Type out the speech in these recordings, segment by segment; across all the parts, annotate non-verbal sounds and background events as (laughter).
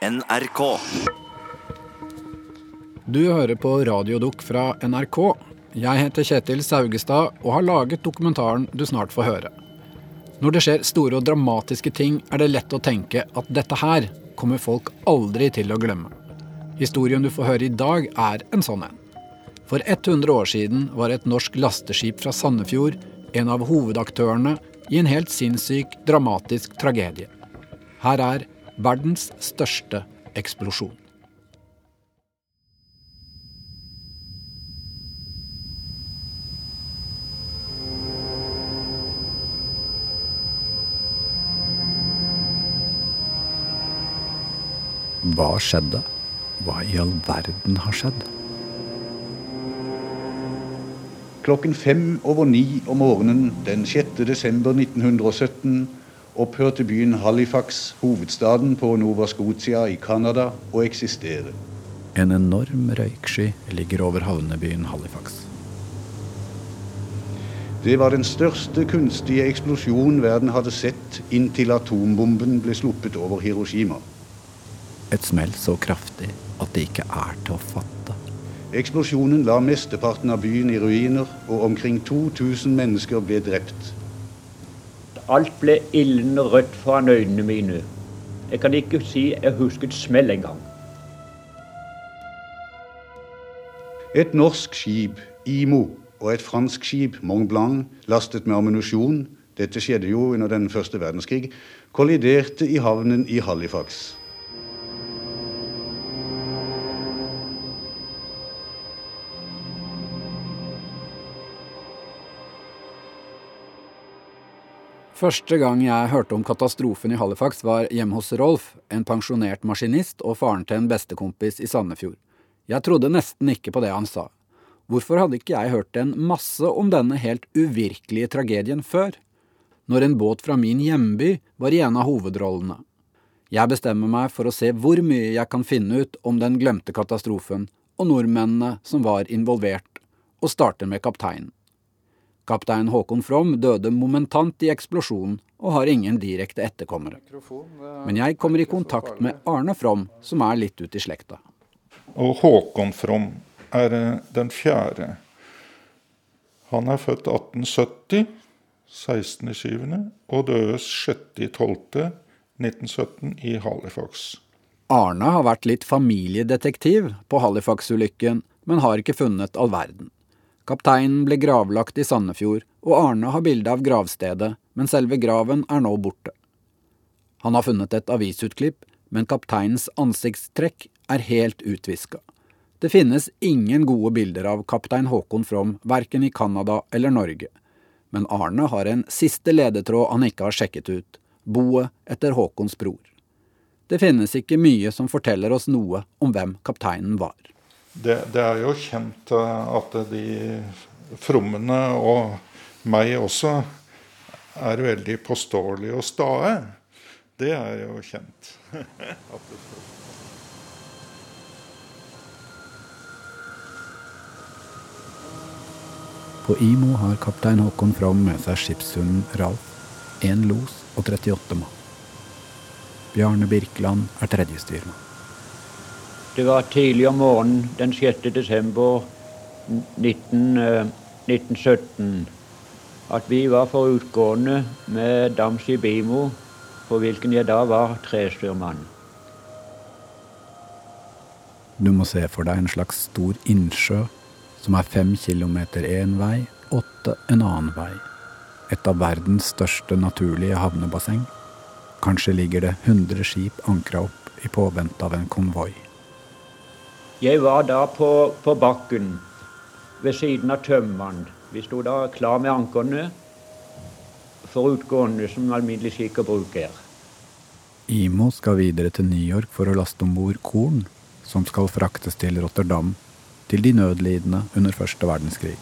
NRK. Du hører på Radiodukk fra NRK. Jeg heter Kjetil Saugestad og har laget dokumentaren du snart får høre. Når det skjer store og dramatiske ting, er det lett å tenke at dette her kommer folk aldri til å glemme. Historien du får høre i dag, er en sånn en. For 100 år siden var et norsk lasteskip fra Sandefjord en av hovedaktørene i en helt sinnssyk, dramatisk tragedie. Her er verdens største eksplosjon. Hva skjedde? Hva i all verden har skjedd? Klokken fem over ni om morgenen den 6. desember 1917 opphørte byen Halifax, hovedstaden på Nova Scotia i Canada, å eksistere. En enorm røyksky ligger over havnebyen Halifax. Det var den største kunstige eksplosjon verden hadde sett inntil atombomben ble sluppet over Hiroshima. Et smell så kraftig at det ikke er til å fatte. Eksplosjonen la mesteparten av byen i ruiner, og omkring 2000 mennesker ble drept. Alt ble ildende rødt foran øynene mine. Jeg kan ikke si jeg husket smell engang. Et norsk skip, Imo, og et fransk skip, Mont Blanc, lastet med ammunisjon, dette skjedde jo under den første verdenskrig, kolliderte i havnen i Halifax. Første gang jeg hørte om katastrofen i Halifax, var hjemme hos Rolf, en pensjonert maskinist og faren til en bestekompis i Sandefjord. Jeg trodde nesten ikke på det han sa. Hvorfor hadde ikke jeg hørt en masse om denne helt uvirkelige tragedien før? Når en båt fra min hjemby var i en av hovedrollene. Jeg bestemmer meg for å se hvor mye jeg kan finne ut om den glemte katastrofen og nordmennene som var involvert, og starter med kapteinen. Kaptein Håkon From døde momentant i eksplosjonen og har ingen direkte etterkommere. Men jeg kommer i kontakt med Arne From, som er litt ute i slekta. Og Håkon From er eh, den fjerde. Han er født 1870, 16.7., og døde 6.12.1917 i Halifax. Arne har vært litt familiedetektiv på Halifax-ulykken, men har ikke funnet all verden. Kapteinen ble gravlagt i Sandefjord, og Arne har bilde av gravstedet, men selve graven er nå borte. Han har funnet et avisutklipp, men kapteinens ansiktstrekk er helt utviska. Det finnes ingen gode bilder av kaptein Håkon From, verken i Canada eller Norge. Men Arne har en siste ledetråd han ikke har sjekket ut, boet etter Håkons bror. Det finnes ikke mye som forteller oss noe om hvem kapteinen var. Det, det, er jo kjent eh, at de frommene, og meg også, er veldig påståelige og stae. Det er jo kjent. (laughs) På Imo har kaptein Håkon From med seg skipshunden Ralf, én los og 38 mann. Bjarne Birkeland er tredjestyrmann. Det var tidlig om morgenen den 6. desember 19, 1917 eh, at vi var for utgående med Damskip Imo, på hvilken jeg da var trestyrmann. Du må se for deg en slags stor innsjø som er fem kilometer én vei, åtte en annen vei. Et av verdens største naturlige havnebasseng. Kanskje ligger det 100 skip ankra opp i påvente av en konvoi. Jeg var da på, på bakken ved siden av tømmeren. Vi sto da klar med ankerne for utgående, som alminnelig skikk og bruk er. Imo skal videre til New York for å laste om bord korn, som skal fraktes til Rotterdam, til de nødlidende under første verdenskrig.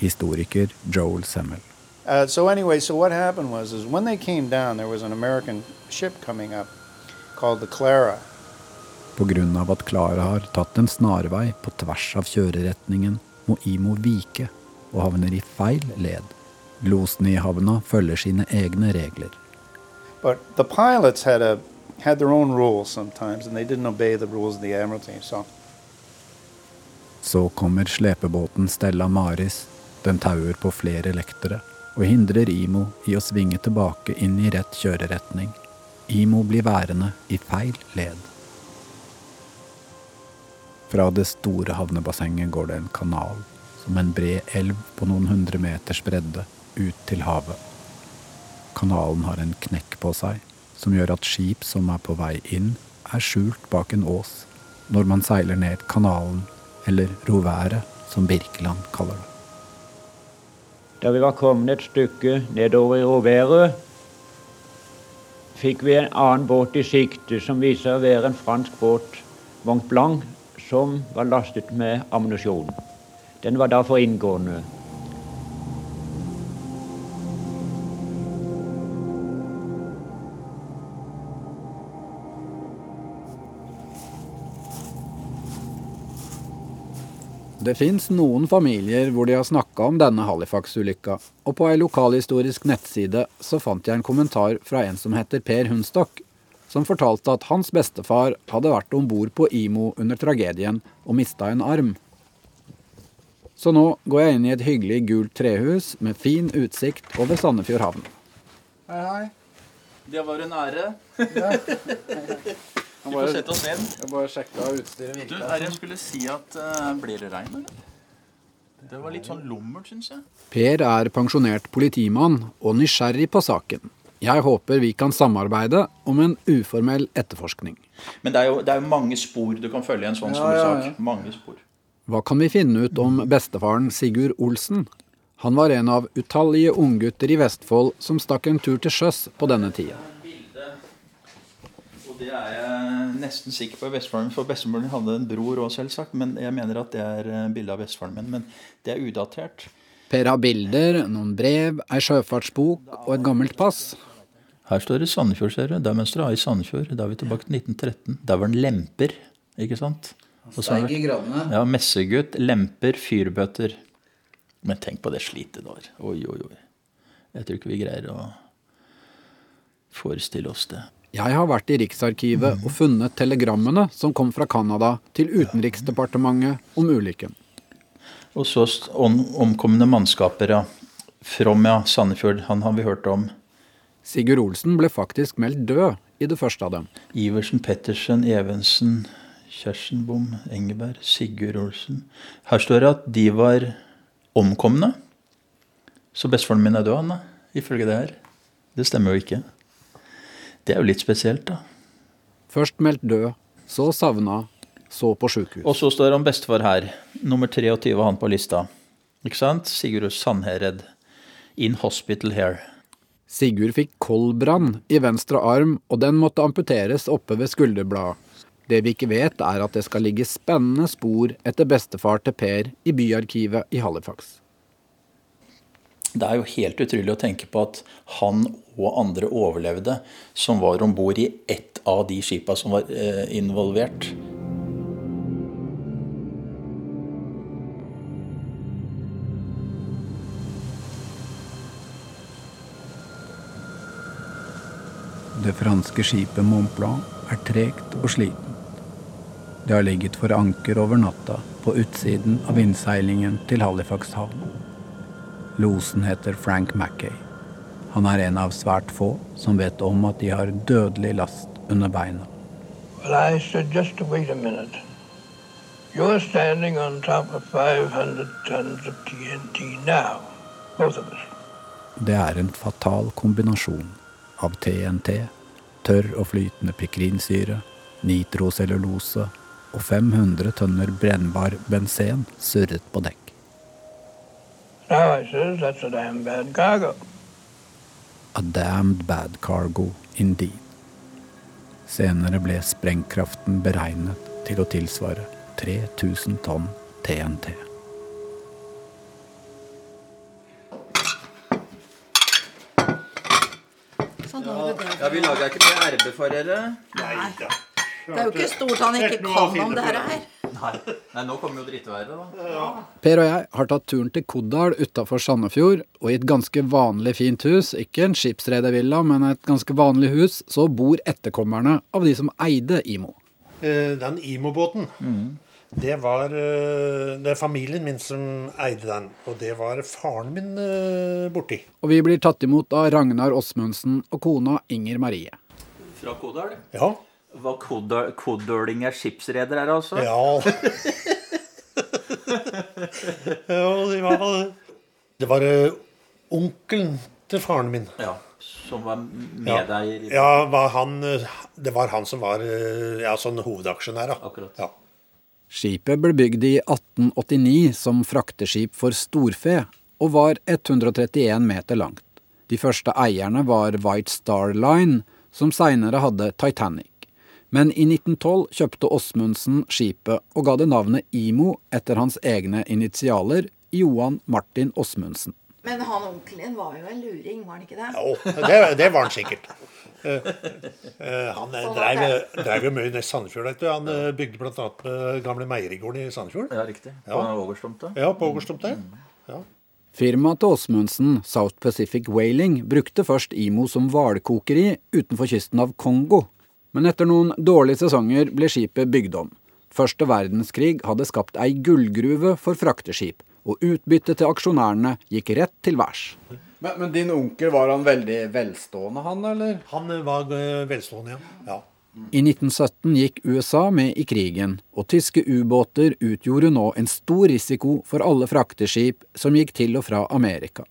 Historiker Joel Semmel. Uh, so anyway, so what happened was, is when they came down, there was an American ship coming up called the Clara. Pga. at Klara har tatt en snarvei på tvers av kjøreretningen, må Imo vike og havner i feil led. Losene i havna følger sine egne regler. But the pilots had a had their own rules sometimes, and they didn't obey the rules of the Admiralty. So Så kommer slepebåten Stella Maris. Den tauer på flere lektere og hindrer Imo i å svinge tilbake inn i rett kjøreretning. Imo blir værende i feil led. Fra det store havnebassenget går det en kanal, som en bred elv på noen hundre meters bredde, ut til havet. Kanalen har en knekk på seg, som gjør at skip som er på vei inn, er skjult bak en ås når man seiler ned kanalen, eller roværet, som Birkeland kaller det. Da vi var kommet et stykke nedover i roværet, fikk vi en annen båt i sikte som viser å være en fransk båt, Mont Blanc, som var lastet med ammunisjon. Den var da for inngående. Det fins noen familier hvor de har snakka om denne Halifax-ulykka, og på ei lokalhistorisk nettside så fant jeg en kommentar fra en som heter Per Hundstokk, som fortalte at hans bestefar hadde vært om bord på Imo under tragedien og mista en arm. Så nå går jeg inn i et hyggelig gult trehus med fin utsikt over Sandefjord havn. Hei, hei. Det var en ære. Ja. (laughs) Vi får sette oss ned. Jeg bare sjekka utstyret Du, virkelig. er jeg skulle si at uh, Blir det regn, eller? Det var litt sånn lummert, syns jeg. Per er pensjonert politimann og nysgjerrig på saken. Jeg håper vi kan samarbeide om en uformell etterforskning. Men det er, jo, det er jo mange spor du kan følge i en sånn stor Ja, ja, ja. sak. Mange spor. Hva kan vi finne ut om bestefaren Sigurd Olsen? Han var en av utallige unggutter i Vestfold som stakk en tur til sjøs på denne tida. Og det er jeg nesten sikker på i bestefaren min, for bestefaren min hadde en bror òg, selvsagt. Men jeg mener at det er eh, bilde av bestefaren min. Men det er udatert. Per har bilder, noen brev, ei sjøfartsbok og et gammelt pass. Her står det Sandefjord, ser du. Det er mønsteret er i Sandefjord. Da er vi tilbake til 1913. Der var den lemper, ikke sant? Og så er det- gradene. Ja, messegutt, lemper, fyrbøter. Men tenk på det slitet der. Oi, oi, oi. Jeg tror ikke vi greier å forestille oss det. Jeg har vært i Riksarkivet og funnet telegrammene som kom fra Canada til Utenriksdepartementet om ulykken. Og så omkomne mannskaper, ja. From, ja. Sandefjord, han har vi hørt om. Sigurd Olsen ble faktisk meldt død i det første av dem. Iversen, Pettersen, Evensen, Kjersenbom, Engeberg, Sigurd Olsen. Her står det at de var omkomne. Så bestefaren min er død, han ifølge det her. Det stemmer jo ikke. Det er jo litt spesielt, da. Først meldt død, så savna, så på sjukehus. Og så står han bestefar her. Nummer 23 var han på lista. Ikke sant? Sigurd Sandhered. In hospital here. Sigurd fikk koldbrann i venstre arm, og den måtte amputeres oppe ved skulderbladet. Det vi ikke vet, er at det skal ligge spennende spor etter bestefar til Per i byarkivet i Halifax. Det er jo helt utrolig å tenke på at han og andre overlevde som var om bord i ett av de skipa som var eh, involvert. Det franske skipet Mont Blanc er tregt og sliten. Det har ligget for anker over natta på utsiden av innseilingen til Halifax havn. Losen heter Frank Mackay. Han er en av svært få som vet om at de har dødelig last under beina. Well, I said, just wait a minute. You're standing on top of 500 tons of TNT now, both of us. Det er en fatal kombinasjon av TNT, tørr og flytende pikrinsyre, nitrocellulose og 500 tønner brennbar benzen surret på dekk. Now I says, that's a damn bad cargo. A damned bad cargo indeed. Senere ble sprengkraften beregnet til å tilsvare 3000 tonn TNT. Sånn har du det. Ja, Vi laga ikke mye RB for dere. Det er jo ikke stort han ikke kan om det her. Nei. Nei, nå kommer jo drittværet, da. Per og jeg har tatt turen til Koddal utafor Sandefjord, og i et ganske vanlig fint hus, ikke en skipsredervilla, men et ganske vanlig hus, så bor etterkommerne av de som eide Imo. Eh, Den Imo-båten, det var eh, det er familien min som eide den. Og det var faren min eh, borti. Og vi blir tatt imot av Ragnar Åsmundsen og kona Inger Marie. Fra Kodal? Ja. Hva Kodal- Kodøling er skipsreder her, altså? Ja. (laughs) ja, det var Det var eh, onkelen til faren min. Ja, Som var med Ja, deg ja var han, det var han som var ja, sånn hovedaksjonær. Da. Akkurat. Ja. Skipet ble bygd i 1889 som frakteskip for storfe, og var 131 meter langt. De første eierne var White Star Line, som seinere hadde Titanic. Men i 1912 kjøpte Åsmundsen skipet og ga det navnet Imo etter hans egne initialer, Johan Martin Åsmundsen. Men han onkelen din var jo en luring, var han ikke det? Jo, det, det var han sikkert. Eh, eh, han eh, Sånn dreiv, dreiv jo mye i Sandefjord. vet du. Han ja. bygde bl.a. med gamle meierigården i Sandefjord. Ja, riktig. På Ja. Ågerstomta. Ja, på Ågerstomta. Ja. Firmaet til Åsmundsen, South Pacific Whaling, brukte først Imo som hvalkokeri utenfor kysten av Kongo. Men etter noen dårlige sesonger ble skipet bygd om. Første verdenskrig hadde skapt ei gullgruve for frakteskip, og utbyttet til aksjonærene gikk rett til værs. Men, men din onkel, var han veldig velstående, han, eller? Han eh, var eh, velstående, ja. ja. I 1917 gikk USA med i krigen, og tyske ubåter utgjorde nå en stor risiko for alle frakteskip som gikk til og fra Amerika.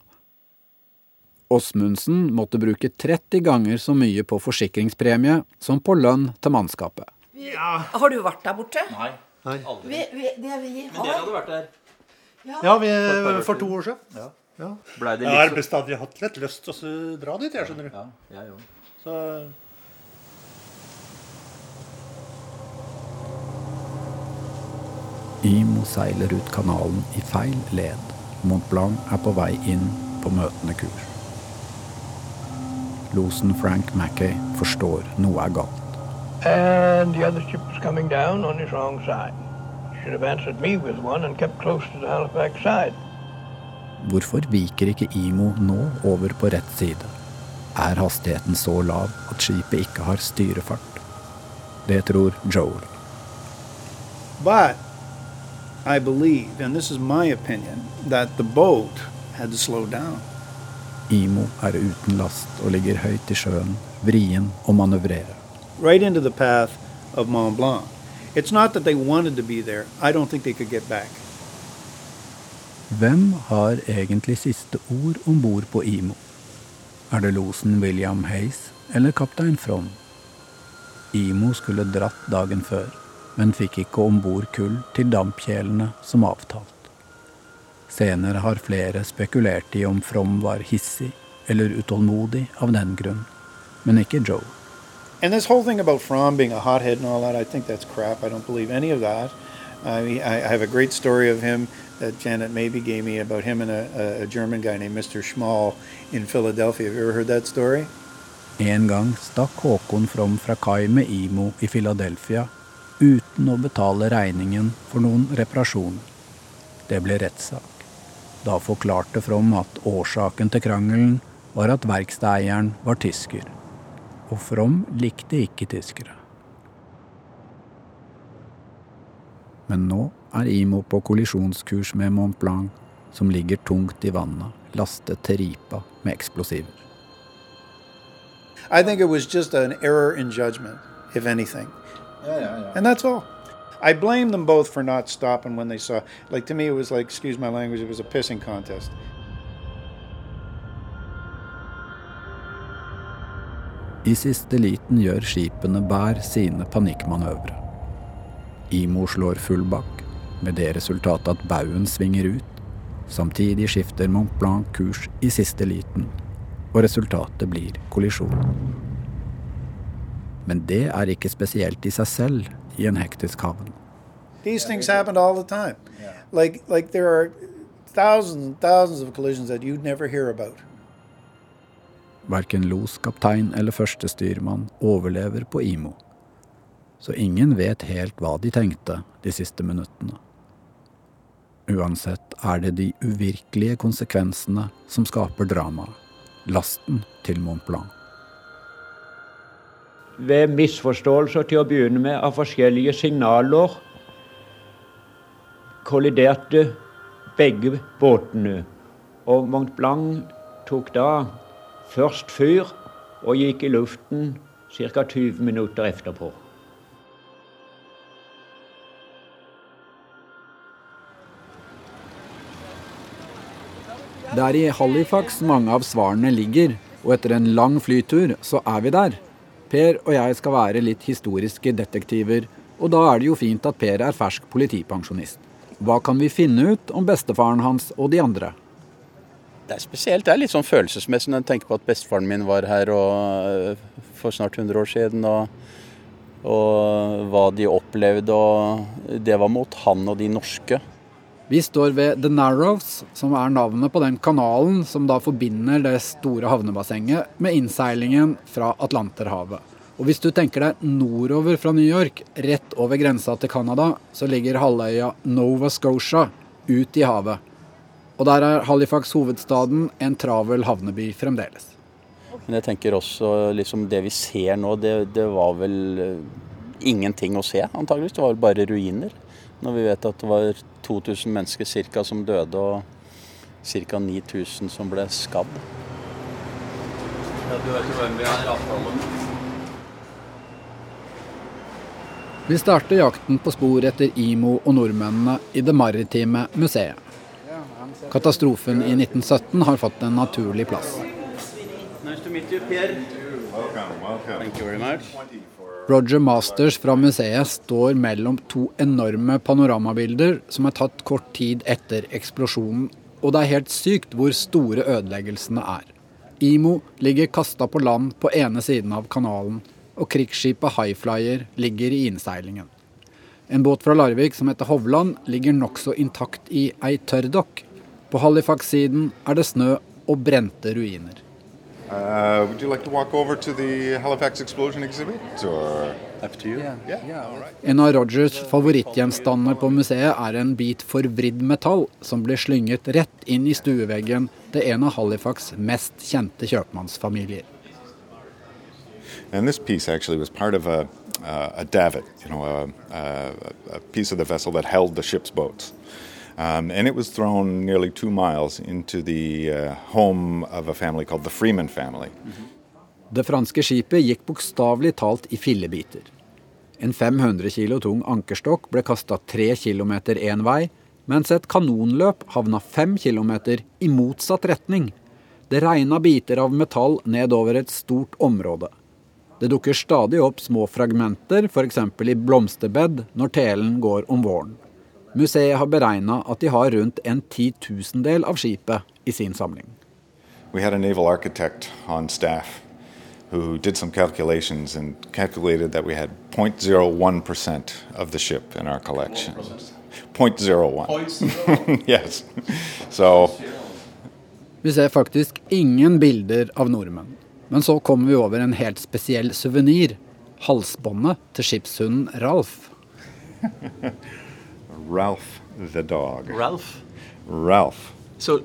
Åsmundsen måtte bruke 30 ganger så mye på forsikringspremie som på lønn til mannskapet. Vi, Har du vært der borte? Nei. Nei. Aldri. Vi, vi, det vi Men dere hadde vært der. Ja, vi, For for to år siden. Ja. Ja. Blei det Jeg har litt bestandig hatt litt lyst til å dra dit, jeg skjønner du. Ja, jeg òg. Så Imo seiler ut kanalen i feil led. Mont Blanc er på vei inn på møtende kurs. Losen Frank Mackay forstår noe er galt. And the other ship was coming down on his wrong side. Should have answered me with one and kept close to the Halifax side. Hvorfor viker ikke Imo nå over på rett side? Er hastigheten så lav at skipet ikke har styrefart? Det tror Joel. But I believe, and this is my opinion, that the boat had to slow down. Imo er uten last og ligger høyt i sjøen, vrien å manøvrere. right into the path of Mont Blanc. It's not that they wanted to be there. I don't think they could get back. Hvem har egentlig siste ord om bord på Imo? Er det losen William Hayes eller kaptein From? Imo skulle dratt dagen før, men fikk ikke om bord kull til dampkjelene som avtalt. Senere har flere spekulert i om From var hissig eller utålmodig av den grunn, men ikke Joe. And this whole thing about Fromm being a hothead and all that, I think that's crap. I don't believe any of that. I I have a great story of him that Janet Maybe gave me about him and a, a, German guy named Mr. Schmall in Philadelphia. Have you ever heard that story? En gang stakk Håkon From fra kai med Imo i Philadelphia uten å betale regningen for noen reparasjoner. Det ble rettssak. Da forklarte From at årsaken til krangelen var at verkstedeieren var tysker. Og From likte ikke tyskere. Men nå er Imo på kollisjonskurs med Mont Blanc, som ligger tungt i vannet, lastet til ripa med eksplosiver. I think it was just an error in judgment, if anything. Yeah, yeah, yeah. And that's all. I blame them both for not stopping when they saw. Like to me, it was like, excuse my language, it was a pissing contest. I siste liten gjør skipene Bær sine panikkmanøvre. Imo slår full bakk, med det resultatet at baugen svinger ut. Samtidig skifter Mont Blanc kurs i siste liten, og resultatet blir kollisjon. Men det er ikke spesielt i seg selv i en hektisk havn. These things happened all the time. Like like there are thousands and thousands of collisions that you'd never hear about. Verken los, kaptein eller førstestyrmann overlever på Imo. Så ingen vet helt hva de tenkte de siste minuttene. Uansett er det de uvirkelige konsekvensene som skaper dramaet. Lasten til Mont Blanc. Ved misforståelser til å begynne med av forskjellige signaler kolliderte begge båtene. Og Mont Blanc tok da først fyr og gikk i luften ca. 20 minutter etterpå. Det er i Halifax mange av svarene ligger, og etter en lang flytur så er vi der. Per og jeg skal være litt historiske detektiver, og da er det jo fint at Per er fersk politipensjonist. Hva kan vi finne ut om bestefaren hans og de andre? Det er spesielt. Det er litt sånn følelsesmessig når en tenker på at bestefaren min var her og, for snart 100 år siden. Og, og hva de opplevde. Og det var mot han og de norske. Vi står ved The Narrows, som er navnet på den kanalen som da forbinder det store havnebassenget med innseilingen fra Atlanterhavet. Og hvis du tenker deg nordover fra New York, rett over grensa til Canada, så ligger halvøya Nova Scotia ut i havet. Og der er Halifax hovedstaden en travel havneby fremdeles. Men jeg tenker også liksom det vi ser nå, det, det var vel eh, ingenting å se, antageligvis. Det var vel bare ruiner. Når vi vet at det var 2000 mennesker cirka som døde, og ca. 9000 som ble skadd. Ja, du vet hvem vi er, avtalen. Vi starter jakten på spor etter Imo og nordmennene i Det maritime museet. Katastrofen i 1917 har fått en naturlig plass. Roger Masters fra museet står mellom to enorme panoramabilder som er tatt kort tid etter eksplosjonen, og det er helt sykt hvor store ødeleggelsene er. Imo ligger kasta på land på ene siden av kanalen, og krigsskipet Highflyer ligger i innseilingen. En båt fra Larvik som heter Hovland, ligger nokså intakt i ei tørrdokk. På Halifax-siden er det snø og brente ruiner. Uh, would you like to walk over to the Halifax explosion exhibit, or up to you? Yeah, yeah, all right. En av Rogers favorittgjenstander på museet er en bit forvridd metall som blir slynget rett inn i stueveggen til en av Halifax mest kjente kjøpmannsfamilier. And this piece actually was part of a, uh, a davit, you know, a, a, a piece of the vessel that held the ship's boats. Um, and it was thrown nearly two miles into the uh, home of a family called the Freeman family. Det franske skipet gikk bokstavelig talt i fillebiter. En 500 kilo tung ankerstokk ble kasta tre kilometer én vei, mens et kanonløp havna fem kilometer i motsatt retning. Det regna biter av metall nedover et stort område. Det dukker stadig opp små fragmenter, f.eks. i blomsterbed, når telen går om våren. Museet har beregna at de har rundt en titusendel av skipet i sin samling. We had a naval architect on staff who did some calculations and calculated that we had 0.01% of the ship in our collection. 0.01. (laughs) yes. So Vi ser faktisk ingen bilder av nordmenn. Men så kommer vi over en helt spesiell suvenir. Halsbåndet til skipshunden Ralf. (laughs) Ralph the dog. Ralph. Ralph. So uh,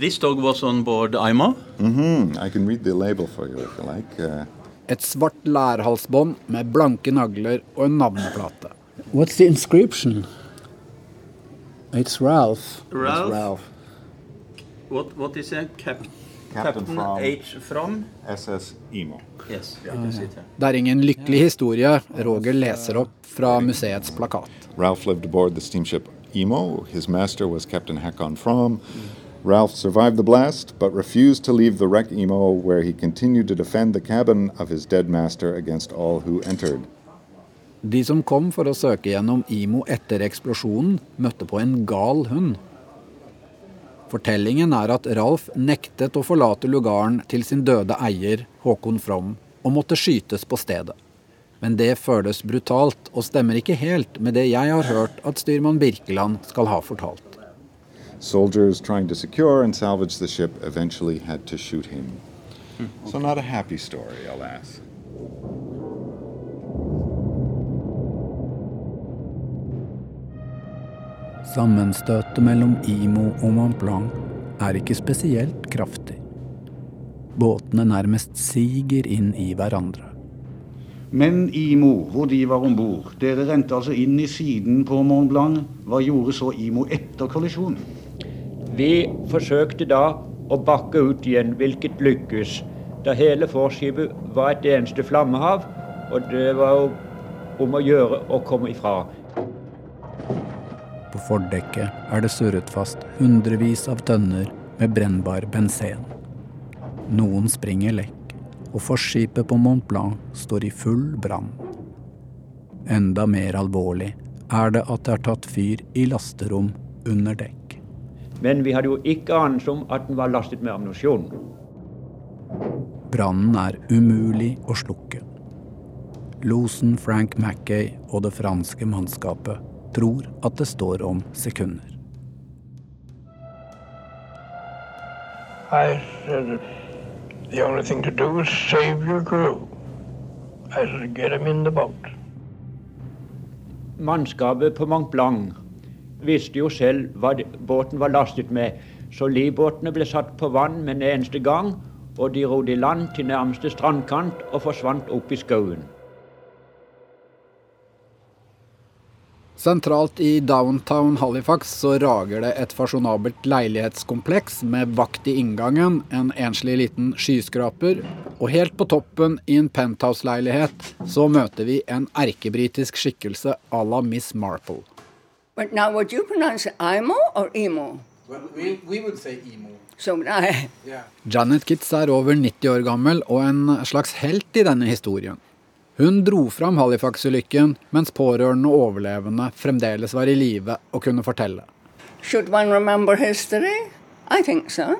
this dog was on board IMO? Mm-hmm. I can read the label for you if you like. Uh, Et svart lærhalsbånd med blanke nagler og en navneplate. What's the inscription? It's Ralph. Ralph. it's Ralph. What, what is it? Cap Captain Captain from- H from? SS Emo. Yes. Det er ingen lykkelig historie Roger leser opp fra museets plakat. Ralph lived aboard the steamship Emo. His master was Captain Hakon Fromm. Ralph survived the blast, but refused to leave the wreck Emo, where he continued to defend the cabin of his dead master against all who entered. De som kom for å søke gjennom Imo etter eksplosjonen, møtte på en gal hund. Fortellingen er at Ralf nektet å forlate lugaren til sin døde eier, Håkon From, og måtte skytes på stedet. Men det føles brutalt, og stemmer ikke helt med det jeg har hørt at styrmann Birkeland skal ha fortalt. Soldiers trying to secure and salvage the ship eventually had to shoot him. So, not a happy story, alas. Sammenstøtet mellom Imo og Mont Blanc er ikke spesielt kraftig. Båtene nærmest siger inn i hverandre. Men Imo, hvor de var om bord, dere rente altså inn i siden på Mont Blanc. Hva gjorde så Imo etter kollisjonen? Vi forsøkte da å bakke ut igjen, hvilket lykkes. Da hele forskipet var et eneste flammehav, og det var jo om å gjøre å komme ifra. På fordekket er det surret fast hundrevis av tønner med brennbar bensin. Noen springer lekk, og forskipet på Mont Blanc står i full brann. Enda mer alvorlig er det at det har tatt fyr i lasterom under dekk. Men vi hadde jo ikke anelse om at den var lastet med ammunisjon. Brannen er umulig å slukke. Losen Frank Mackay og det franske mannskapet tror at det står om sekunder. I said, the only thing to do is save your crew. I said, get them in the boat. Mannskapet på Mont Blanc visste jo selv hva båten var lastet med, så livbåtene ble satt på vann med en eneste gang, og de rodde i land til nærmeste strandkant og forsvant opp i skauen. Sentralt i downtown Halifax så rager det et fasjonabelt leilighetskompleks med vakt i inngangen, en enslig liten skyskraper, og helt på toppen i en penthouse-leilighet så møter vi en erkebritisk skikkelse à la Miss Marple. But now, would you pronounce it Imo or Emo? Well, we, we would say emo. So. Yeah. Janet Kitts er over 90 år gammel og en slags helt i denne historien. Hun dro fram Halifax-ulykken mens pårørende og overlevende fremdeles var i live og kunne fortelle. Should one remember history? I think so.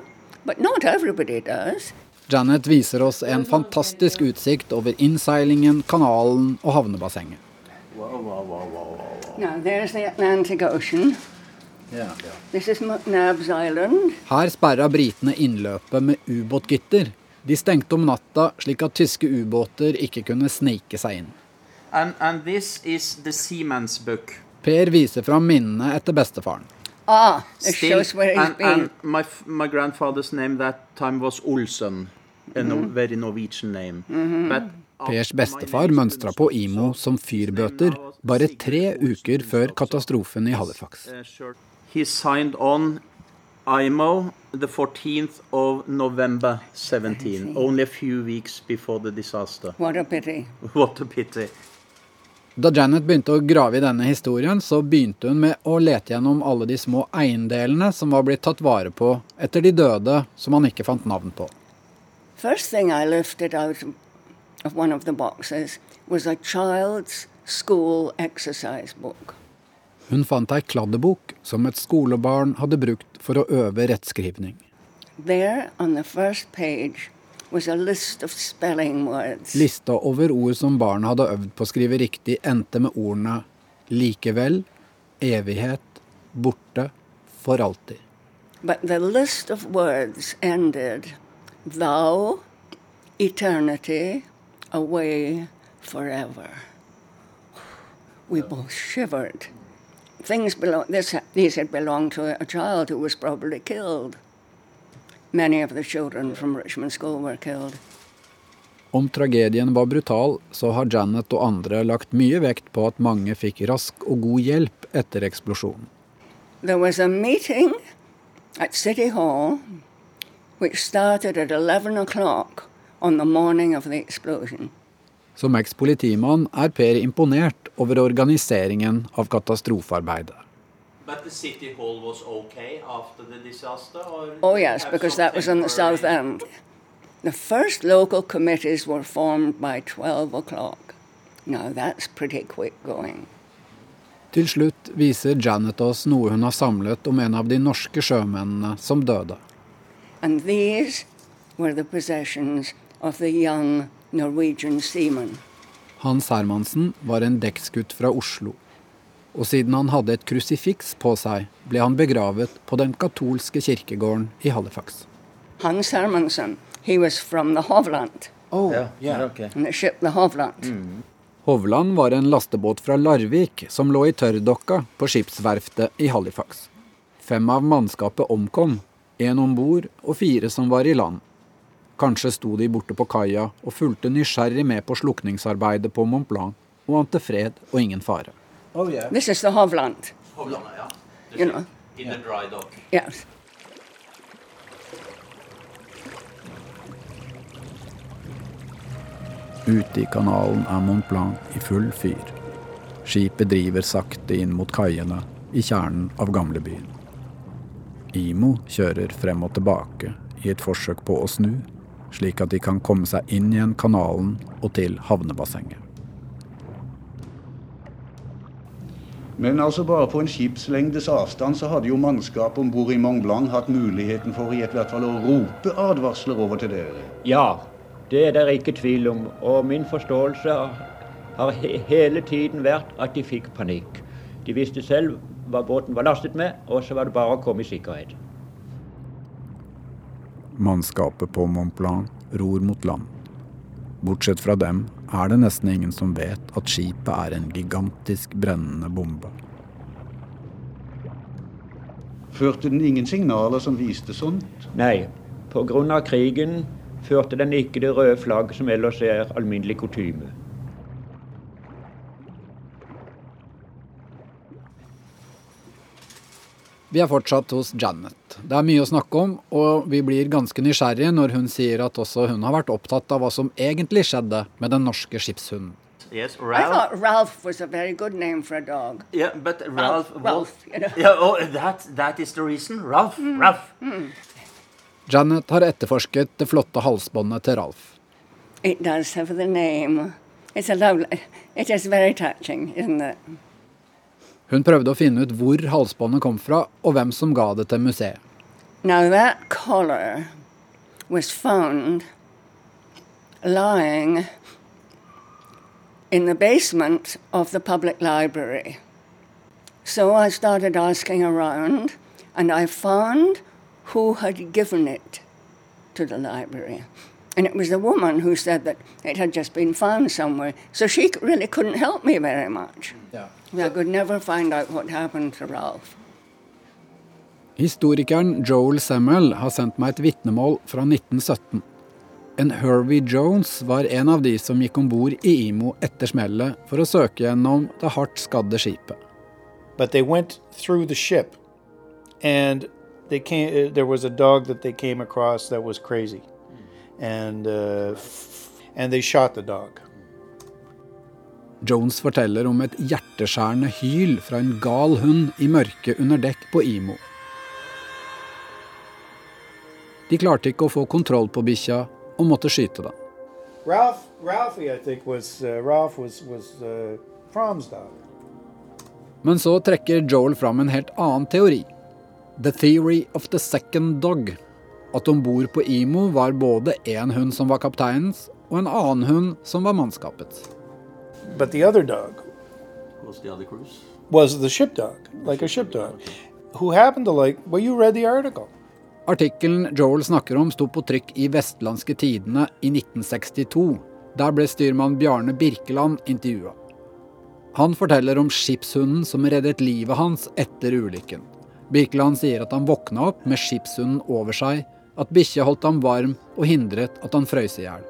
But not everybody does. Janet viser oss en fantastisk utsikt over innseilingen, kanalen og havnebassenget. Now, the Atlantic Ocean. This is Island. Her sperra britene innløpet med ubåtgitter. De stengte om natta slik at tyske ubåter ikke kunne snike seg inn. And, and this is the seaman's book. Per viser fram minnene etter bestefaren. Ah, it Still, shows where he's and, been. and my, my grandfather's name that time was Olsen, a no, very Norwegian name. But Pers bestefar mønstra på Imo som fyrbøter bare tre uker før katastrofen i Halifax. uh, he signed on IMO the 14th of November 17, only a few weeks before the disaster. What a pity. (laughs) What a pity. Da Janet begynte å grave i denne historien, så begynte hun med å lete gjennom alle de små eiendelene som var blitt tatt vare på etter de døde som han ikke fant navn på. First thing I lifted out of one of the boxes was a child's school exercise book. Hun fant ei kladdebok som et skolebarn hadde brukt for å øve rettskrivning. There on the first page. Lista over ord som barna hadde øvd på å skrive riktig, endte med ordene likevel, evighet, borte, for alltid. But the list of words ended thou, eternity, away forever. We both shivered. Things belong, this, these had belonged to a child who was probably killed. Many of the children from Richmond School were killed. Om tragedien var brutal, så har Janet og andre lagt mye vekt på at mange fikk rask og god hjelp etter eksplosjonen. There was a meeting at City Hall which started at 11 o'clock on the morning of the explosion. Som eks-politimann er Per imponert over organiseringen av katastrofearbeidet. But the city hall was okay after the disaster? Oh, yes, because that was on the south end. The first local committees were formed by 12 o'clock. Now that's pretty quick going. Til slutt viser Janet oss noe hun har samlet om en av de norske sjømennene som døde. And these were the possessions of the young. Hans Hermansen var en dekksgutt fra Oslo. Og siden han hadde et krusifiks på seg, ble han begravet på den katolske kirkegården i Halifax. Hans Hermansen, he was from the Hovland, Oh, Yeah, yeah. okay. the ship the Hovland. Hovland var en lastebåt fra Larvik som lå i tørrdokka på skipsverftet i Halifax. Fem av mannskapet omkom, én om bord og fire som var i land. Kanskje sto de borte på kaia og fulgte nysgjerrig med på slukningsarbeidet på Mont Blanc og ante fred og ingen fare. Oh, yeah. This is the Hovland. Hovland, yeah. You know. In the dry dock. Yes. Ute i kanalen er Mont Blanc i full fyr. Skipet driver sakte inn mot kaiene i kjernen av gamlebyen. Imo kjører frem og tilbake i et forsøk på å snu, slik at de kan komme seg inn igjen kanalen og til havnebassenget. Men altså bare på en skipslengdes avstand så hadde jo mannskapet om bord i Mont Blanc hatt muligheten for i hvert fall å rope advarsler over til dere. Ja, det er det ikke tvil om. Og min forståelse har he hele tiden vært at de fikk panikk. De visste selv hva båten var lastet med, og så var det bare å komme i sikkerhet. Mannskapet på Mont Blanc ror mot land. Bortsett fra dem er det nesten ingen som vet at skipet er en gigantisk brennende bombe. Førte den ingen signaler som viste sånt? Nei. Pga. krigen førte den ikke det røde flagg som ellers er alminnelig kutyme. Vi er fortsatt hos Janet. Det er mye å snakke om, og vi blir ganske nysgjerrige når hun sier at også hun har vært opptatt av hva som egentlig skjedde med den norske skipshunden. Yes, Ralph. I thought Ralph was a very good name for a dog. Yeah, but Ralph. Ralph, Ralph you know. yeah, oh, that, that is the reason. Ralph. Mm. Ralph. Mm. Janet har etterforsket det flotte halsbåndet til Ralph. It does have the name. It's a lovely, it is very touching, isn't it? Hun prøvde å finne ut hvor halsbåndet kom fra, og hvem som ga det til museet. Now that collar was found lying in the basement of the public library. So I started asking around, and I found who had given it to the library. And it was the woman who said that it had just been found somewhere. So she really couldn't help me very much. Yeah. I could never find out what happened to Ralph. Historikeren Joel Semmel har sendt meg et vitnemål fra 1917. En Hervey Jones var en av de som gikk om bord i Imo etter smellet for å søke gjennom det hardt skadde skipet. But they went through the ship, and they came, there was a dog that they came across that was crazy. And, uh, and they shot the dog. Jones forteller om et hjerteskjærende hyl fra en gal hund i mørket under dekk på Imo. De klarte ikke å få kontroll på bikkja og måtte skyte den. Ralph, Ralphie, I think, was, uh, Ralph was, was uh, dog. Men så trekker Joel fram en helt annen teori. The theory of the second dog. At om bord på Imo var både en hund som var kapteinens, og en annen hund som var mannskapets. But the other dog was the other cruise. Was the ship dog, like a ship dog, who happened to like. Well, you read the article. Artikkelen Joel snakker om, sto på trykk i Vestlandske Tidene i 1962. Der ble styrmann Bjarne Birkeland intervjua. Han forteller om skipshunden som reddet livet hans etter ulykken. Birkeland sier at han våkna opp med skipshunden over seg, at bikkja holdt ham varm og hindret at han frøys i hjel.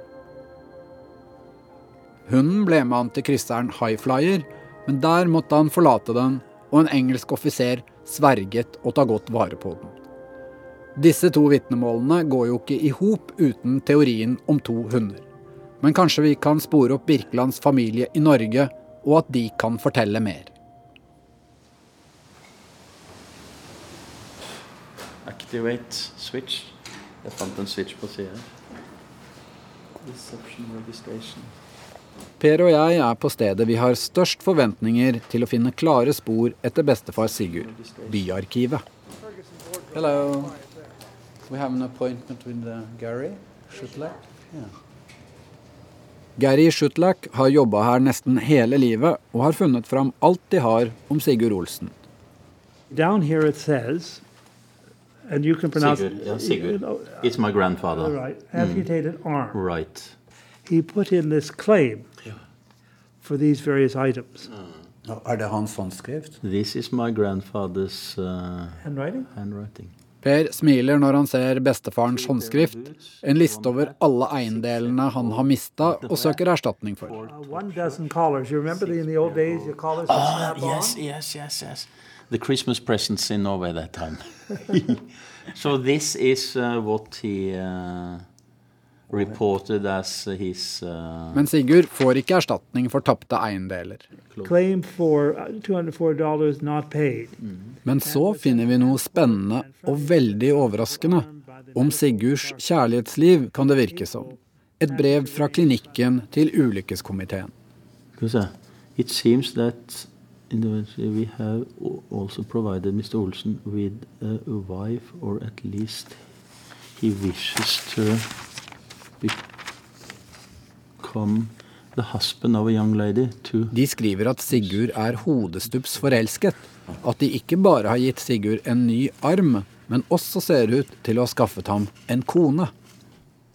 Hunden ble med han til krysseren Highflyer, men der måtte han forlate den, og en engelsk offiser sverget å ta godt vare på den. Disse to vitnemålene går jo ikke i hop uten teorien om to hunder. Men kanskje vi kan spore opp Birkelands familie i Norge, og at de kan fortelle mer. Activate switch. Jeg fant en switch på sida. Reception registration. Per og jeg er på stedet vi har størst forventninger til å finne klare spor etter bestefar Sigurd, Byarkivet. Hello. We have an appointment with uh, Gary Shutlak. Yeah. Gary Shutlak har jobba her nesten hele livet og har funnet fram alt de har om Sigurd Olsen. Down here it says, and you can pronounce Sigurd. Yeah, Sigurd. It's my grandfather. Right. Amputated mm. arm. Right. He put in this claim for these various items. Er det hans håndskrift? This is my grandfather's uh, Handwriting? handwriting. Per smiler når han ser bestefarens håndskrift, en liste over alle eiendelene han har mista og søker erstatning for. Uh, one dozen collars. You remember the, in the old days, your collars would Ah, yes, yes, yes, yes. The Christmas presents in Norway that time. (laughs) so this is uh, what he uh, reported as his uh, Men Sigurd får ikke erstatning for tapte eiendeler. Claim for uh, $204 not paid. Men så finner vi noe spennende og veldig overraskende. Om Sigurds kjærlighetsliv, kan det virke som. Et brev fra klinikken til ulykkeskomiteen. Uh, it seems that in the, we have also provided Mr. Olsen with uh, a wife, or at least he wishes to become the husband of a young lady to De skriver at Sigurd er hodestups forelsket. At de ikke bare har gitt Sigurd en ny arm, men også ser ut til å ha skaffet ham en kone.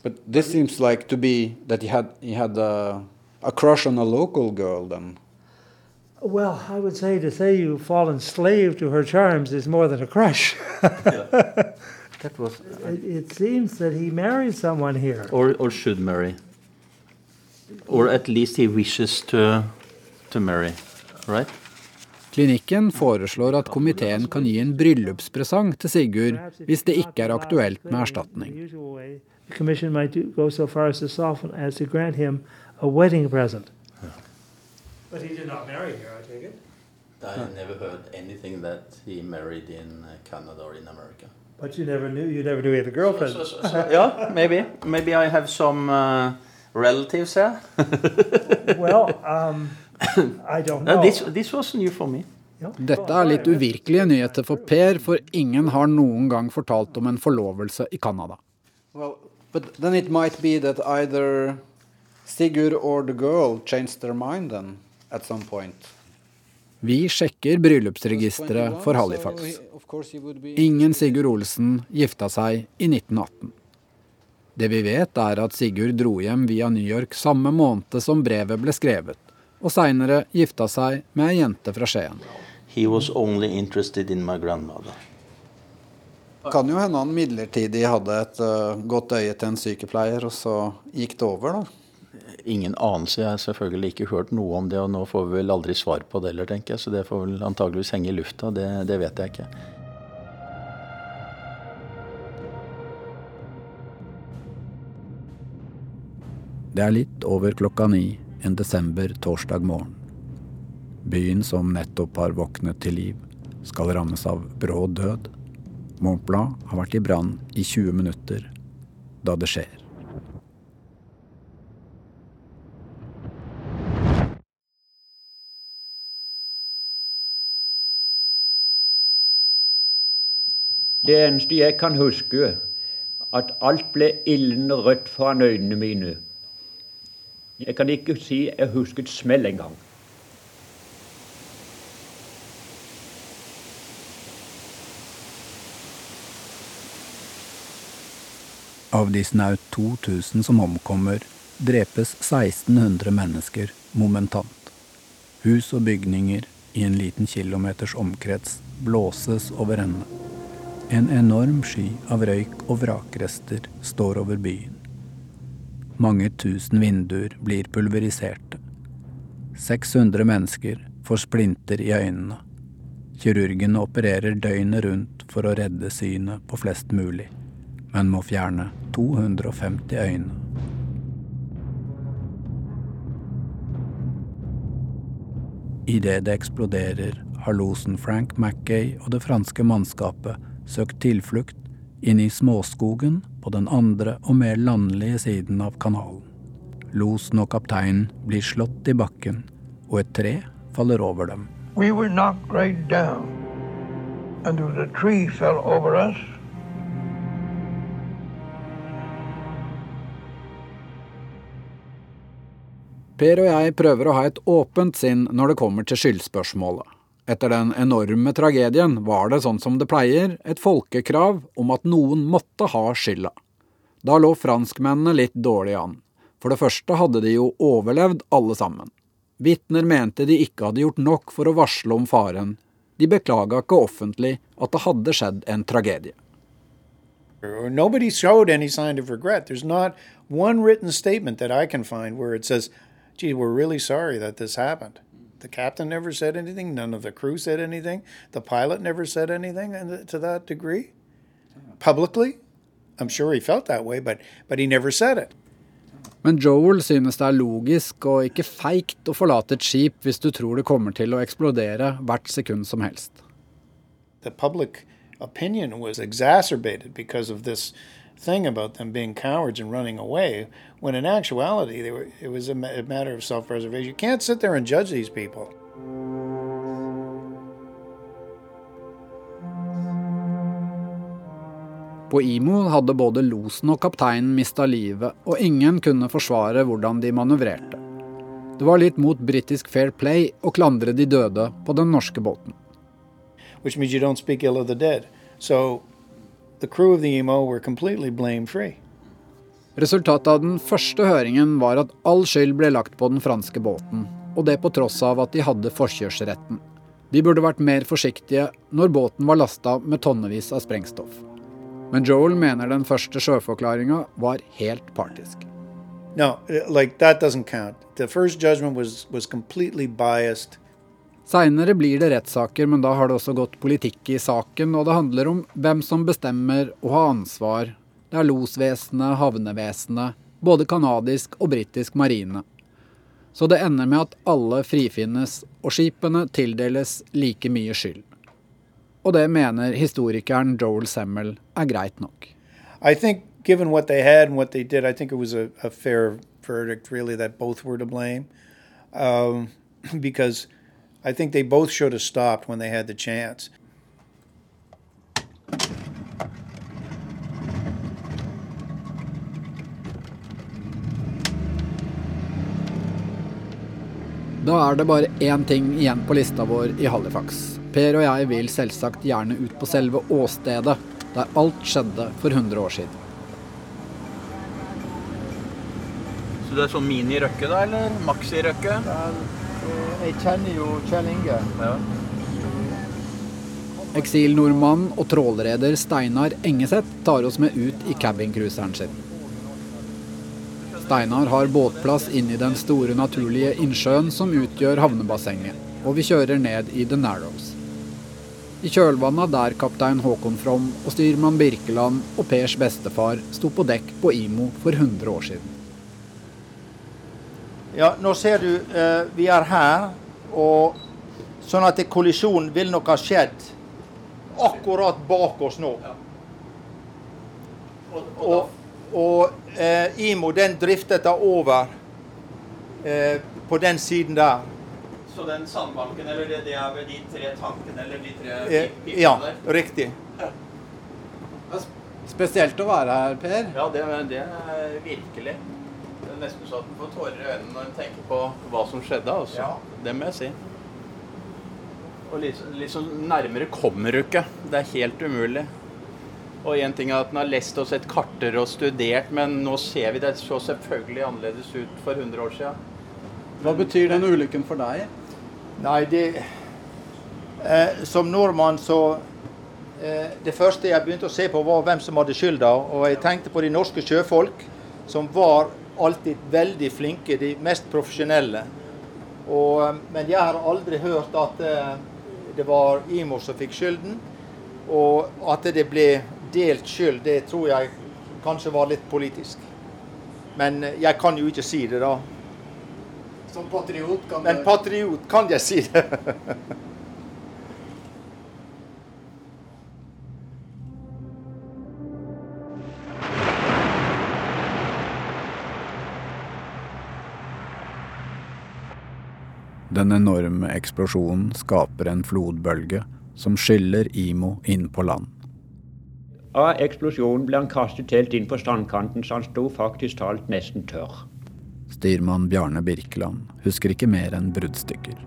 But this seems like to be that he had he had a, a crush on a local girl then. Well, I would say to say you've fallen slave to her charms is more than a crush. (laughs) That was, it, it seems that he married someone here. or, or should marry. Or at least he wishes to, to marry, right? Klinikken foreslår at komiteen kan gi en bryllupspresang til Sigurd hvis det ikke er aktuelt med erstatning. The usual way, the commission might do, go so far as to soften as to grant him a wedding present. But he did not marry her, I take it. I never heard anything that he married in uh, Canada or in America. But you never knew. You never knew he had a girlfriend. So- so- so- yeah, maybe. Maybe I have some uh, relatives here. (laughs) well, um, I don't Uh, know. this, this was new for me. Dette er litt uvirkelige nyheter for Per, for ingen har noen gang fortalt om en forlovelse i Canada. Well, but then it might be that either Sigurd or the girl changed their mind then at some point. Vi sjekker bryllupsregisteret for Halifax. Ingen Sigurd Olsen gifta seg i 1918. Det vi vet, er at Sigurd dro hjem via New York samme måned som brevet ble skrevet, og seinere gifta seg med ei jente fra Skien. In. Kan jo hende han midlertidig hadde et eh, godt øye til en sykepleier, og så gikk det over, da. Ingen anelse. Jeg har selvfølgelig ikke hørt noe om det, og nå får vi vel aldri svar på det heller, tenker jeg. Så det får vel antageligvis henge i lufta. Det, det vet jeg ikke. Det er litt over klokka ni en desember torsdag morgen. Byen som nettopp har våknet til liv, skal rammes av brå død. Mont Blanc har vært i brann i 20 minutter da det skjer. Det eneste jeg kan huske, at alt ble ildende rødt foran øynene mine. Jeg kan ikke si jeg husket smell engang. Av de snaut 2000 som omkommer, drepes 1600 mennesker momentant. Hus og bygninger i en liten kilometers omkrets blåses over ende. En enorm sky av røyk og vrakrester står over byen. Mange tusen vinduer blir pulveriserte. 600 mennesker får splinter i øynene. Kirurgene opererer døgnet rundt for å redde synet på flest mulig, men må fjerne 250 øyne. Idet det eksploderer, har losen Frank Mackay og det franske mannskapet søkt tilflukt inn i småskogen på den andre og mer landlige siden av kanalen. Losen og kapteinen blir slått i bakken, og et tre faller over dem. We were knocked right down, and there tree fell over us. Per og jeg prøver å ha et åpent sinn når det kommer til skyldspørsmålet. Etter den enorme tragedien var det sånn som det pleier, et folkekrav om at noen måtte ha skylda. Da lå franskmennene litt dårlig an. For det første hadde de jo overlevd alle sammen. Vitner mente de ikke hadde gjort nok for å varsle om faren. De beklaga ikke offentlig at det hadde skjedd en tragedie. Nobody showed any sign of regret. There's not one written statement that I can find where it says, gee, we're really sorry that this happened. The captain never said anything. None of the crew said anything. The pilot never said anything to that degree. Publicly, I'm sure he felt that way, but, but he never said it. Men Joel synes det er logisk og ikke feigt å forlate et skip hvis du tror det kommer til å eksplodere hvert sekund som helst. The public opinion was exacerbated because of this thing about them being cowards and running away, when in actuality were, it was a, a matter of self-preservation. You can't sit there and judge these people. På Imo hadde både losen og kapteinen mista livet, og ingen kunne forsvare hvordan de manøvrerte. Det var litt mot britisk fair play å klandre de døde på den norske båten. Which means you don't speak ill of the dead. So Resultatet av den første høringen var at all skyld ble lagt på den franske båten, og det på tross av at de hadde forkjørsretten. De burde vært mer forsiktige når båten var lasta med tonnevis av sprengstoff. Men Joel mener den første sjøforklaringa var helt partisk. No, like that doesn't count. The first judgment was, was completely biased. Seinere blir det rettssaker, men da har det også gått politikk i saken, og det handler om hvem som bestemmer og har ansvar. Det er losvesenet, havnevesenet, både canadisk og britisk marine. Så det ender med at alle frifinnes, og skipene tildeles like mye skyld. Og det mener historikeren Joel Semmel er greit nok. I think given what they had and what they did, I think it was blame. Um, because I think they both should have stopped when they had the chance. Da er det bare én ting igjen på lista vår i Halifax. Per og jeg vil selvsagt gjerne ut på selve åstedet, der alt skjedde for 100 år siden. Så det er sånn mini-Røkke, da, eller maxi-Røkke? Jeg kjenner jo Kjell Inge. Ja. Eksilnordmann og trålreder Steinar Engeseth tar oss med ut i cabincruiseren sin. Steinar har båtplass inn i den store naturlige innsjøen som utgjør havnebassenget, og vi kjører ned i The Narrows. I kjølvannet der kaptein Håkon From og styrmann Birkeland og Pers bestefar sto på dekk på Imo for 100 år siden. Ja, nå ser du eh, vi er her, og sånn at kollisjonen vil nok ha skjedd akkurat bak oss nå. Og, og eh, Imo den driftet da over eh, på den siden der. Så den sandbanken, eller det, det er ved de tre tankene, eller de tre eh, pipene ja, der? Ja, riktig. Spesielt å være her, Per. Ja, det, det er virkelig. Det er nesten så at en får tårer i øynene når en tenker på hva som skjedde. Altså. Ja. Det må jeg si. Og liksom, liksom nærmere kommer du ikke. Det er helt umulig. Og én ting er at en har lest og sett karter og studert, men nå ser vi det så selvfølgelig annerledes ut for 100 år siden. Hva betyr den ulykken for deg? Nei, det eh, Som nordmann så eh, Det første jeg begynte å se på, var hvem som hadde skylda. Og jeg tenkte på de norske sjøfolk, som var alltid veldig flinke, de mest profesjonelle. Og, eh, men jeg har aldri hørt at eh, det var IMO som fikk skylden. Og at det ble delt skyld, det tror jeg kanskje var litt politisk. Men eh, jeg kan jo ikke si det, da. Som patriot kan Men patriot kan jeg si det. (laughs) Den enorme eksplosjonen skaper en flodbølge som skyller Imo inn på land. Av eksplosjonen ble han kastet helt inn på strandkanten, så han sto faktisk talt nesten tørr. Styrmann Bjarne Birkeland husker ikke mer enn bruddstykker.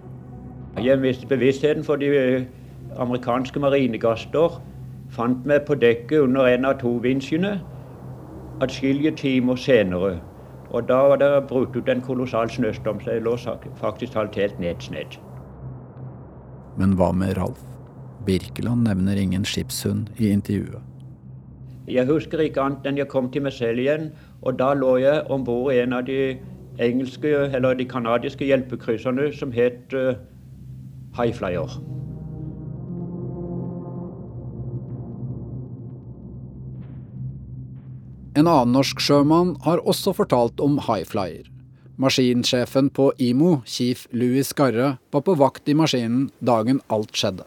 Jeg mistet bevisstheten for de eh, amerikanske marinegaster. Fant meg på dekket under en av to vinsjene atskillige timer senere. Og da var det brutt ut en kolossal snøstorm, så jeg lå faktisk halvt helt nedsnedd. Men hva med Ralf? Birkeland nevner ingen skipshund i intervjuet. Jeg husker ikke annet enn jeg kom til meg selv igjen, og da lå jeg om bord i en av de engelske, eller de canadiske hjelpekrysserne som het uh, Highflyer. En annen norsk sjømann har også fortalt om Highflyer. Maskinsjefen på IMO, chief Louis Skarre, var på vakt i maskinen dagen alt skjedde.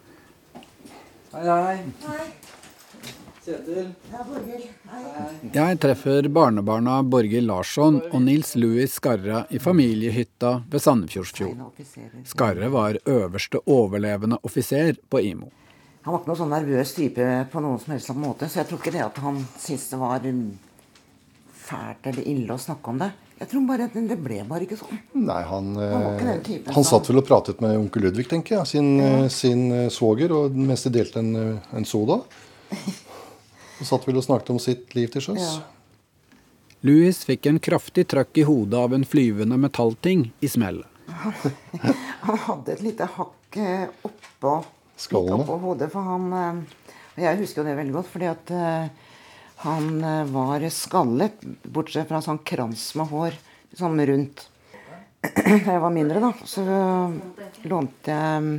Hei, hei. hei. Kjetil. Jeg treffer barnebarna Borghild Larsson og Nils Louis Skarre i familiehytta ved Sandefjordsfjord. Skarre var øverste overlevende offiser på IMO. Han var ikke noen sånn nervøs type på noen som helst måte, så jeg tror ikke det at han syntes det var fælt eller ille å snakke om det. Jeg tror bare at Det ble bare ikke sånn. Nei, Han, han, typen, han satt vel og pratet med onkel Ludvig, tenker jeg, sin, ja. sin svoger, og mens de delte en, en soda. (laughs) Og satt vel og snakket om sitt liv til sjøs. Ja. Louis fikk en kraftig trøkk i hodet av en flyvende metallting i smellet. (laughs) han hadde et lite hakk oppå, oppå hodet, for han Jeg husker jo det veldig godt, fordi at han eh, var skallet, bortsett fra en sånn krans med hår sånn rundt. Da jeg var mindre, da, så lånte jeg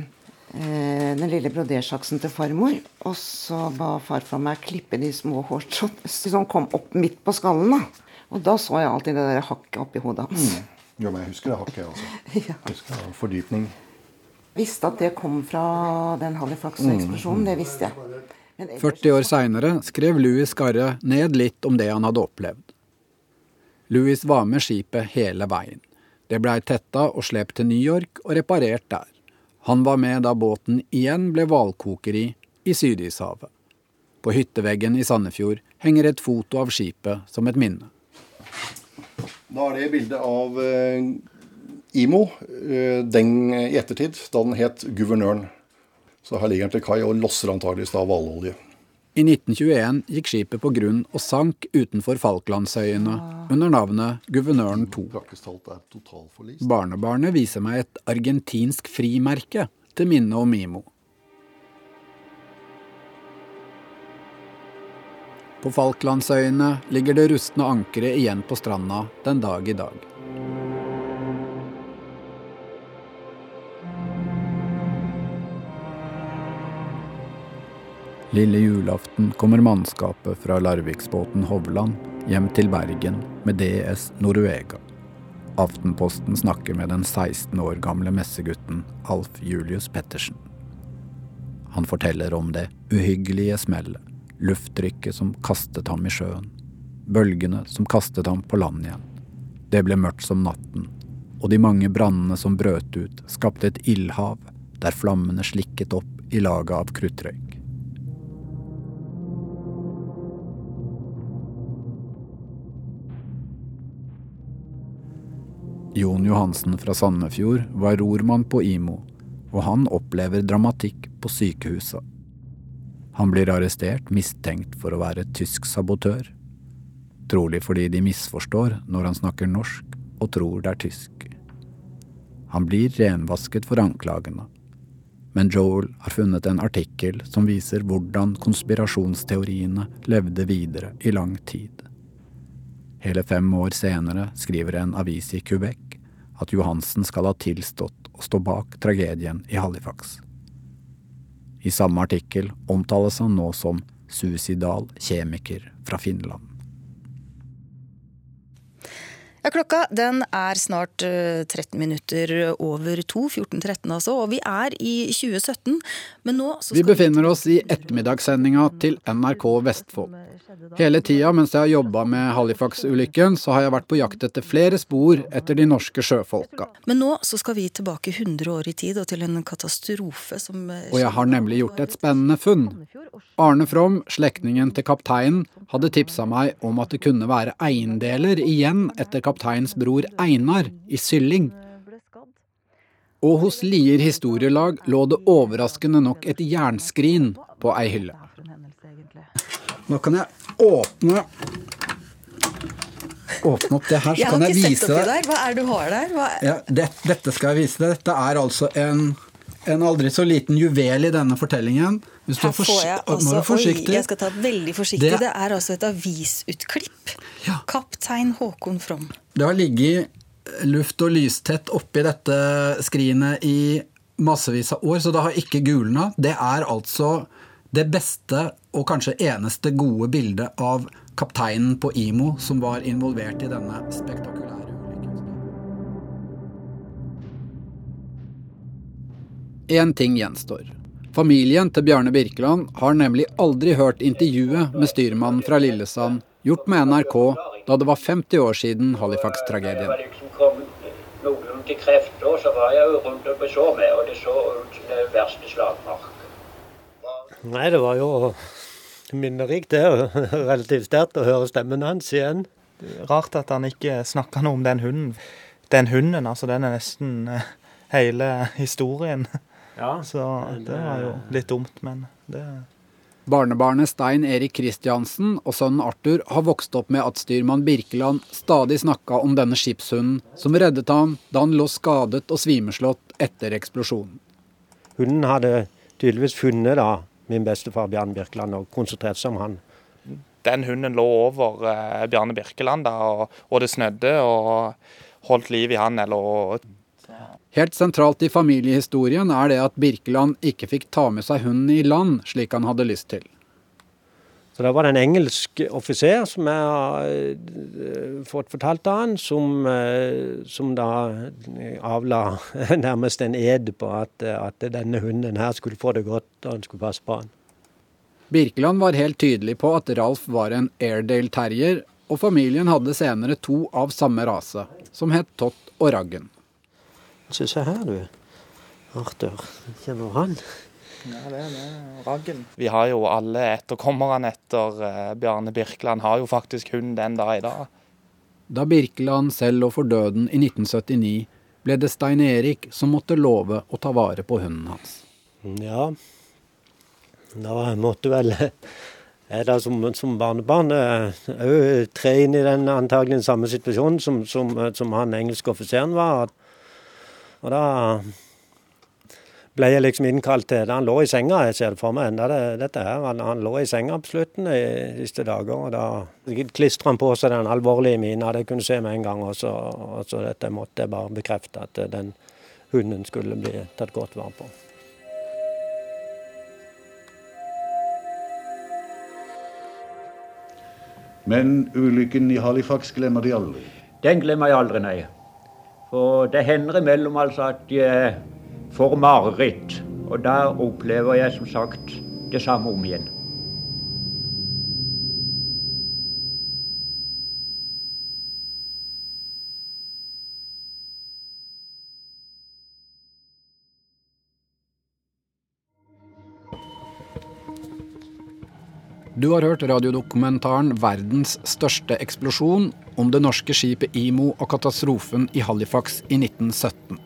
eh, den lille brodersaksen til farmor. Og så ba farfar meg klippe de små hårtrådene (laughs) som kom opp midt på skallen. da. Og da så jeg alltid det der hakket oppi hodet hans. Mm. Jo, men jeg husker det hakket, altså. (laughs) ja. Husker det, Fordypning. Visste at det kom fra den Halifax-eksplosjonen. Mm. Det visste jeg. 40 år seinere skrev Louis Garre ned litt om det han hadde opplevd. Louis var med skipet hele veien. Det blei tetta og slept til New York og reparert der. Han var med da båten igjen ble hvalkokeri i Sydishavet. På hytteveggen i Sandefjord henger et foto av skipet som et minne. Da er det bildet av eh, IMO eh, den i ettertid, da den het Guvernøren. Så her ligger den til kai og losser antageligvis da hvalolje. I 1921 gikk skipet på grunn og sank utenfor Falklandsøyene under navnet Guvernøren 2. Barnebarnet viser meg et argentinsk frimerke til minne om Mimo. På Falklandsøyene ligger det rustne ankeret igjen på stranda den dag i dag. Lille julaften kommer mannskapet fra Larviksbåten Hovland hjem til Bergen med DS Noruega. Aftenposten snakker med den 16 år gamle messegutten Alf Julius Pettersen. Han forteller om det uhyggelige smellet, lufttrykket som kastet ham i sjøen, bølgene som kastet ham på land igjen. Det ble mørkt som natten, og de mange brannene som brøt ut, skapte et ildhav der flammene slikket opp i laget av kruttrøyk. Jon Johansen fra Sandefjord var rormann på IMO, og han opplever dramatikk på sykehuset. Han blir arrestert mistenkt for å være tysk sabotør. Trolig fordi de misforstår når han snakker norsk og tror det er tysk. Han blir renvasket for anklagene. Men Joel har funnet en artikkel som viser hvordan konspirasjonsteoriene levde videre i lang tid. Hele fem år senere skriver en avis i Quebec at Johansen skal ha tilstått å stå bak tragedien i Halifax. I samme artikkel omtales han nå som suicidal kjemiker fra Finland. Ja, klokka den er snart 13 eh, minutter over to, 14.13 altså, og vi er i 2017. Men nå Vi befinner oss i ettermiddagssendinga til NRK Vestfold. Hele tida mens jeg har jobba med Halifax-ulykken, så har jeg vært på jakt etter flere spor etter de norske sjøfolka. Men nå så skal vi tilbake 100 år i tid og til en katastrofe som eh, Og jeg har nemlig gjort et spennende funn. Arne From, slektningen til kapteinen, hadde tipsa meg om at det kunne være eiendeler igjen etter kapteinens bror Einar i Sylling. Og hos Lier historielag lå det overraskende nok et jernskrin på ei hylle. Nå kan jeg åpne åpne opp det her, så kan jeg vise deg. Hva er det du har der? Ja, det, dette skal jeg vise deg. Dette er altså en, en aldri så liten juvel i denne fortellingen. Hvis Her er får jeg altså du Oi, jeg skal ta veldig forsiktig. Det- Det, er altså et avisutklipp. Kaptein Håkon From. Det har ligget luft- og lystett oppi dette skrinet i massevis av år, så det har ikke gulna. Det er altså det beste og kanskje eneste gode bildet av kapteinen på IMO som var involvert i denne spektakulære Én ting gjenstår. Familien til Bjarne Birkeland har nemlig aldri hørt intervjuet med styrmannen fra Lillesand gjort med NRK da det var 50 år siden Halifax-tragedien. Nei, det var jo minnerikt, det. (laughs) Relativt sterkt å høre stemmen hans igjen. Rart at han ikke snakka noe om den hunden. Den hunden, altså, den er nesten eh, hele historien. Ja, Så det var jo litt dumt, men det Barnebarnet Stein Erik Kristiansen og sønnen Arthur har vokst opp med at styrmann Birkeland stadig snakka om denne skipshunden som reddet ham da han lå skadet og svimeslått etter eksplosjonen. Hunden hadde tydeligvis funnet da min bestefar Bjørn Birkeland og konsentrert seg om han. Den hunden lå over eh, Bjarne Birkeland, da, og, og det snødde, og holdt liv i han. Eller, Helt sentralt i familiehistorien er det at Birkeland ikke fikk ta med seg hunden i land slik han hadde lyst til. Så Det var en engelsk offiser som jeg har eh, fått fortalt av han, som, eh, som da avla (laughs) nærmest en ed på at, at denne hunden her skulle få det godt, og han skulle passe på han. Birkeland var helt tydelig på at Ralf var en Airedale terrier, og familien hadde senere to av samme rase, som het Tott og Raggen. Så se her, du. Arthur, kjenner du han? Ja, det er det. Raggen. Vi har jo alle etterkommerne etter eh, Bjarne Birkeland har jo faktisk hund den dag i dag. Da Birkeland selv lå for døden i 1979, ble det Stein Erik som måtte love å ta vare på hunden hans. Ja, da måtte vel jeg da som, som barnebarn òg tre inn i den antagelig samme situasjonen som, som, som han engelske offiseren var. Og da ble jeg liksom innkalt til Han lå i senga, jeg ser det for meg enda det, dette her. Han, han, lå i senga på slutten de siste dager. Og da klistra han på seg den alvorlige mina. Det kunne se med en gang. Og så, og så dette måtte jeg bare bekrefte at den hunden skulle bli tatt godt vare på. Men ulykken i Halifax glemmer de aldri. Den glemmer jeg aldri, nei. For det hender imellom altså at jeg får mareritt. Og da opplever jeg som sagt det samme om igjen. Du har hørt radiodokumentaren 'Verdens største eksplosjon' om det norske skipet Imo og katastrofen i Halifax i 1917.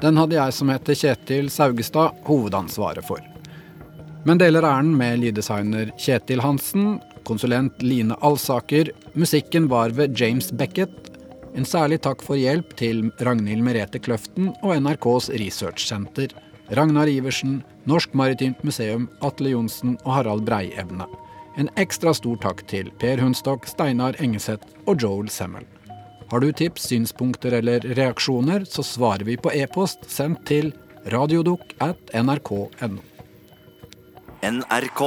Den hadde jeg som heter Kjetil Saugestad hovedansvaret for. Men deler æren med lyddesigner Kjetil Hansen, konsulent Line Alsaker, musikken var ved James Beckett. En særlig takk for hjelp til Ragnhild Merete Kløften og NRKs researchsenter. Ragnar Iversen, Norsk Maritimt Museum, Atle Johnsen og Harald Breievne. En ekstra stor takk til Per Hundstokk, Steinar Engeseth og Joel Semmel. Har du tips, synspunkter eller reaksjoner, så svarer vi på e-post sendt til radiodukk at nrk.no. NRK.